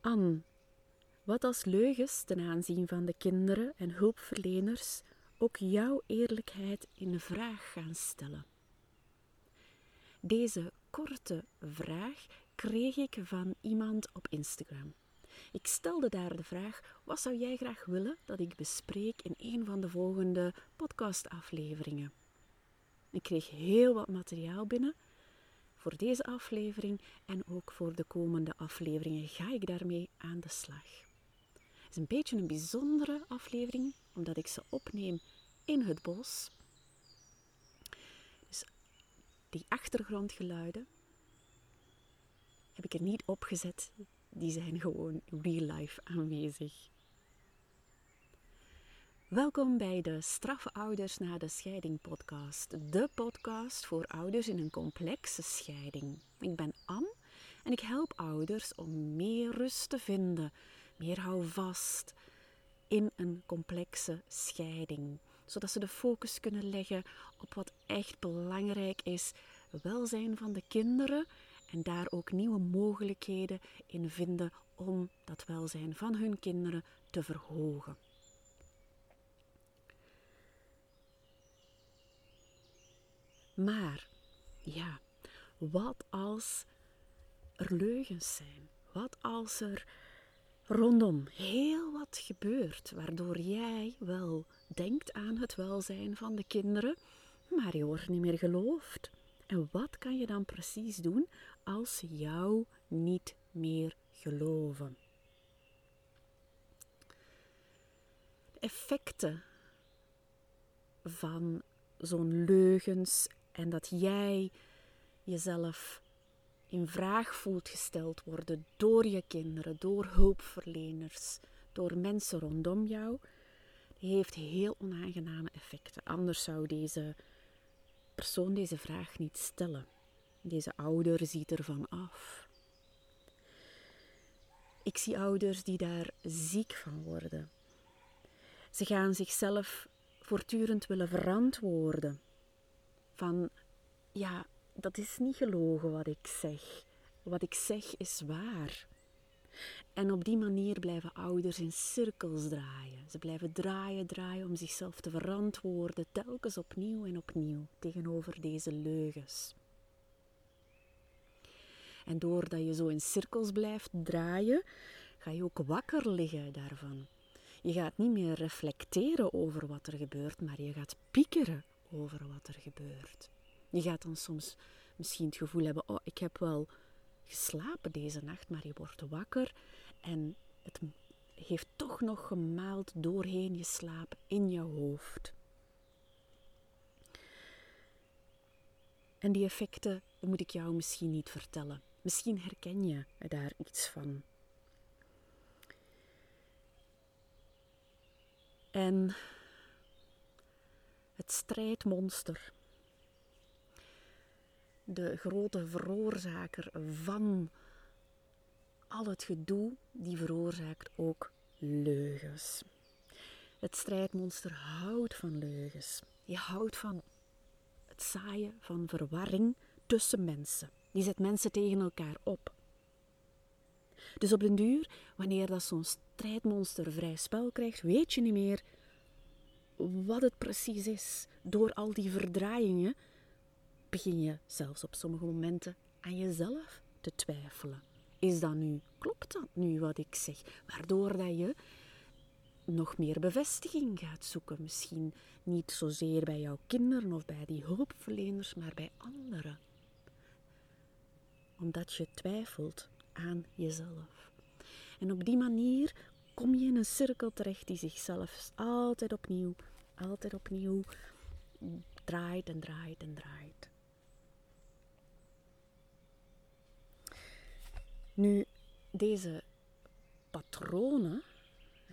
An, wat als leugens ten aanzien van de kinderen en hulpverleners ook jouw eerlijkheid in vraag gaan stellen? Deze korte vraag kreeg ik van iemand op Instagram. Ik stelde daar de vraag: wat zou jij graag willen dat ik bespreek in een van de volgende podcastafleveringen? Ik kreeg heel wat materiaal binnen voor deze aflevering en ook voor de komende afleveringen ga ik daarmee aan de slag. Het is een beetje een bijzondere aflevering omdat ik ze opneem in het bos. Dus die achtergrondgeluiden heb ik er niet opgezet, die zijn gewoon real life aanwezig. Welkom bij de Straffe Ouders na de Scheiding podcast. De podcast voor ouders in een complexe scheiding. Ik ben Anne en ik help ouders om meer rust te vinden, meer houvast in een complexe scheiding. Zodat ze de focus kunnen leggen op wat echt belangrijk is: welzijn van de kinderen en daar ook nieuwe mogelijkheden in vinden om dat welzijn van hun kinderen te verhogen. Maar ja, wat als er leugens zijn? Wat als er rondom heel wat gebeurt, waardoor jij wel denkt aan het welzijn van de kinderen, maar je wordt niet meer geloofd? En wat kan je dan precies doen als ze jou niet meer geloven? De effecten van zo'n leugens en dat jij jezelf in vraag voelt gesteld worden door je kinderen, door hulpverleners, door mensen rondom jou, heeft heel onaangename effecten. Anders zou deze persoon deze vraag niet stellen. Deze ouder ziet ervan af. Ik zie ouders die daar ziek van worden. Ze gaan zichzelf voortdurend willen verantwoorden van ja, dat is niet gelogen wat ik zeg. Wat ik zeg is waar. En op die manier blijven ouders in cirkels draaien. Ze blijven draaien, draaien om zichzelf te verantwoorden, telkens opnieuw en opnieuw tegenover deze leugens. En doordat je zo in cirkels blijft draaien, ga je ook wakker liggen daarvan. Je gaat niet meer reflecteren over wat er gebeurt, maar je gaat piekeren over wat gebeurt. Je gaat dan soms misschien het gevoel hebben: oh, ik heb wel geslapen deze nacht, maar je wordt wakker en het heeft toch nog gemaald doorheen je slaap in je hoofd. En die effecten moet ik jou misschien niet vertellen. Misschien herken je daar iets van. En het strijdmonster de grote veroorzaker van al het gedoe, die veroorzaakt ook leugens. Het strijdmonster houdt van leugens. Je houdt van het zaaien van verwarring tussen mensen. Die zet mensen tegen elkaar op. Dus op den duur, wanneer dat zo'n strijdmonster vrij spel krijgt, weet je niet meer wat het precies is. Door al die verdraaiingen begin je zelfs op sommige momenten aan jezelf te twijfelen. Is dat nu, klopt dat nu wat ik zeg? Waardoor dat je nog meer bevestiging gaat zoeken. Misschien niet zozeer bij jouw kinderen of bij die hulpverleners, maar bij anderen. Omdat je twijfelt aan jezelf. En op die manier kom je in een cirkel terecht die zichzelf altijd opnieuw, altijd opnieuw draait en draait en draait. Nu, deze patronen,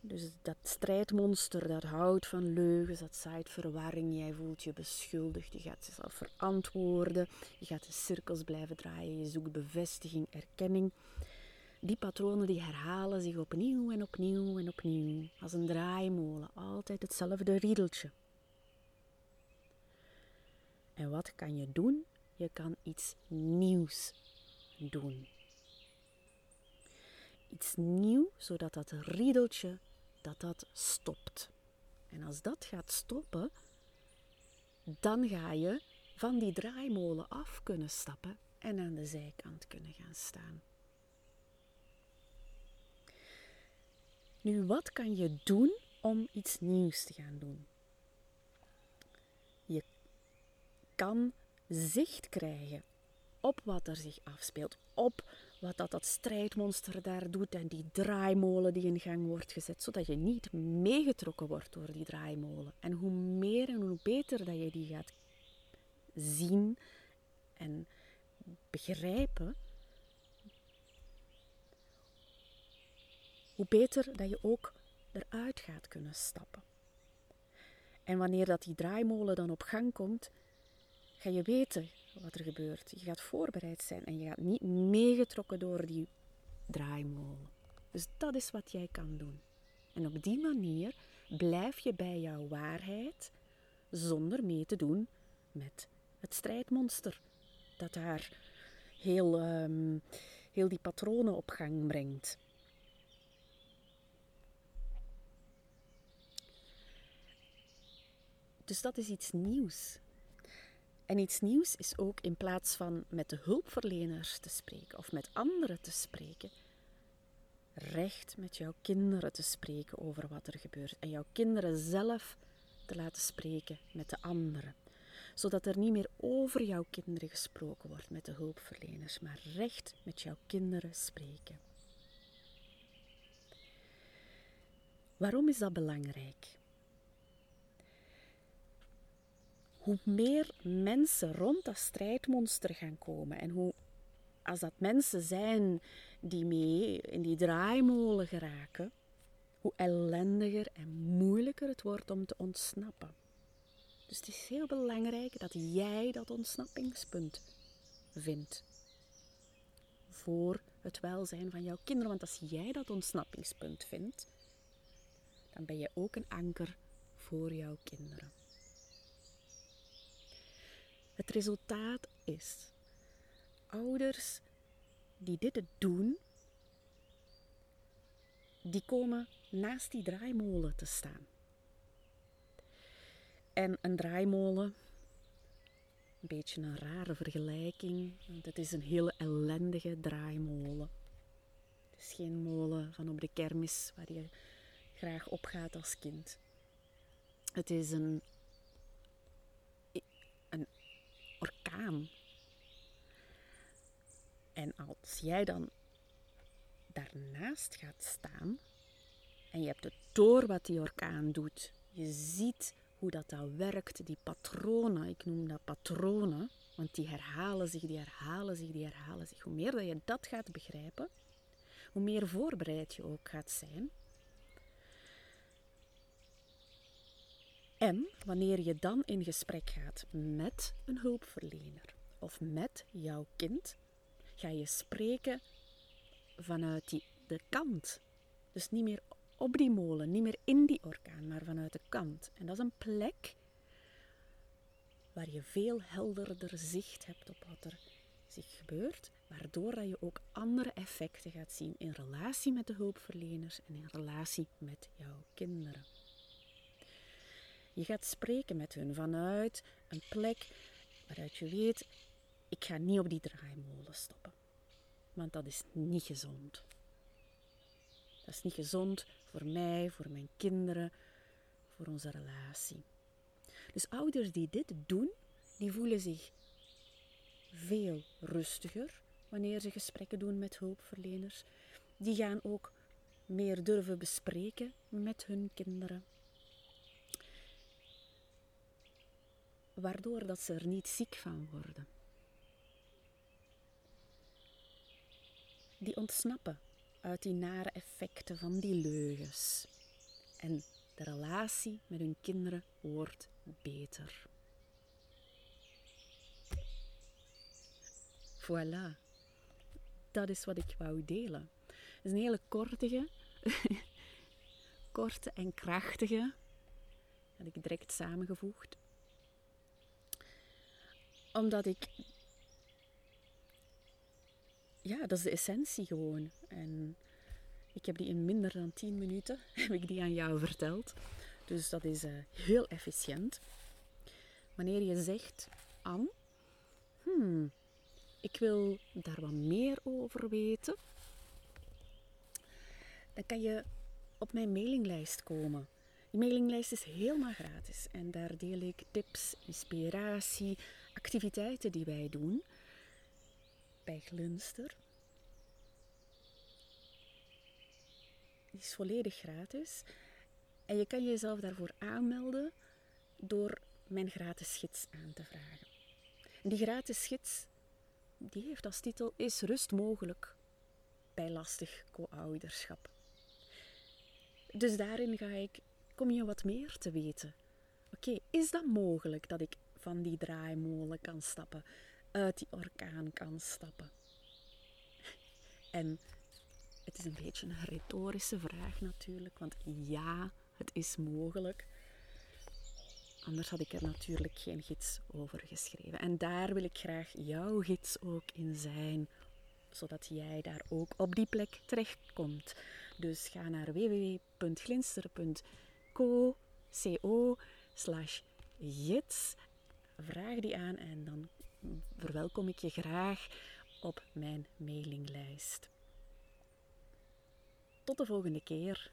dus dat strijdmonster dat houdt van leugens, dat zaait verwarring, jij voelt je beschuldigd, je gaat jezelf verantwoorden, je gaat in cirkels blijven draaien, je zoekt bevestiging, erkenning. Die patronen die herhalen zich opnieuw en opnieuw en opnieuw, als een draaimolen, altijd hetzelfde riedeltje. En wat kan je doen? Je kan iets nieuws doen iets nieuw, zodat dat riedeltje dat dat stopt. En als dat gaat stoppen, dan ga je van die draaimolen af kunnen stappen en aan de zijkant kunnen gaan staan. Nu, wat kan je doen om iets nieuws te gaan doen? Je kan zicht krijgen op wat er zich afspeelt, op wat dat, dat strijdmonster daar doet en die draaimolen die in gang wordt gezet, zodat je niet meegetrokken wordt door die draaimolen. En hoe meer en hoe beter dat je die gaat zien en begrijpen, hoe beter dat je ook eruit gaat kunnen stappen. En wanneer dat die draaimolen dan op gang komt, ga je weten wat er gebeurt. Je gaat voorbereid zijn en je gaat niet meegetrokken door die draaimolen. Dus dat is wat jij kan doen. En op die manier blijf je bij jouw waarheid zonder mee te doen met het strijdmonster dat daar heel, um, heel die patronen op gang brengt. Dus dat is iets nieuws. En iets nieuws is ook in plaats van met de hulpverleners te spreken of met anderen te spreken, recht met jouw kinderen te spreken over wat er gebeurt en jouw kinderen zelf te laten spreken met de anderen. Zodat er niet meer over jouw kinderen gesproken wordt met de hulpverleners, maar recht met jouw kinderen spreken. Waarom is dat belangrijk? Hoe meer mensen rond dat strijdmonster gaan komen en hoe, als dat mensen zijn die mee in die draaimolen geraken, hoe ellendiger en moeilijker het wordt om te ontsnappen. Dus het is heel belangrijk dat jij dat ontsnappingspunt vindt. Voor het welzijn van jouw kinderen. Want als jij dat ontsnappingspunt vindt, dan ben je ook een anker voor jouw kinderen. Het resultaat is ouders die dit doen, die komen naast die draaimolen te staan. En een draaimolen, een beetje een rare vergelijking, want het is een hele ellendige draaimolen. Het is geen molen van op de kermis waar je graag opgaat als kind. Het is een orkaan. En als jij dan daarnaast gaat staan en je hebt het door wat die orkaan doet, je ziet hoe dat, dat werkt, die patronen, ik noem dat patronen, want die herhalen zich, die herhalen zich, die herhalen zich. Hoe meer dat je dat gaat begrijpen, hoe meer voorbereid je ook gaat zijn En wanneer je dan in gesprek gaat met een hulpverlener of met jouw kind, ga je spreken vanuit die, de kant. Dus niet meer op die molen, niet meer in die orkaan, maar vanuit de kant. En dat is een plek waar je veel helderder zicht hebt op wat er zich gebeurt, waardoor dat je ook andere effecten gaat zien in relatie met de hulpverleners en in relatie met jouw kinderen. Je gaat spreken met hun vanuit een plek waaruit je weet, ik ga niet op die draaimolen stoppen. Want dat is niet gezond. Dat is niet gezond voor mij, voor mijn kinderen, voor onze relatie. Dus ouders die dit doen, die voelen zich veel rustiger wanneer ze gesprekken doen met hulpverleners. Die gaan ook meer durven bespreken met hun kinderen. Waardoor dat ze er niet ziek van worden. Die ontsnappen uit die nare effecten van die leugens. En de relatie met hun kinderen wordt beter. Voilà. Dat is wat ik wou delen. Het is een hele kortige, korte en krachtige, had ik direct samengevoegd omdat ik. Ja, dat is de essentie gewoon. En Ik heb die in minder dan 10 minuten heb ik die aan jou verteld. Dus dat is uh, heel efficiënt. Wanneer je zegt, Anne, hmm, ik wil daar wat meer over weten, dan kan je op mijn mailinglijst komen. Die mailinglijst is helemaal gratis en daar deel ik tips, inspiratie, activiteiten die wij doen bij Glunster. Die is volledig gratis en je kan jezelf daarvoor aanmelden door mijn gratis gids aan te vragen. En die gratis gids die heeft als titel Is rust mogelijk bij lastig co-ouderschap? Dus daarin ga ik, kom je wat meer te weten. Oké, is dat mogelijk dat ik van die draaimolen kan stappen, uit die orkaan kan stappen? En het is een beetje een retorische vraag natuurlijk, want ja, het is mogelijk. Anders had ik er natuurlijk geen gids over geschreven. En daar wil ik graag jouw gids ook in zijn, zodat jij daar ook op die plek terechtkomt. Dus ga naar www.glinster.co slash gids. Vraag die aan en dan verwelkom ik je graag op mijn mailinglijst. Tot de volgende keer.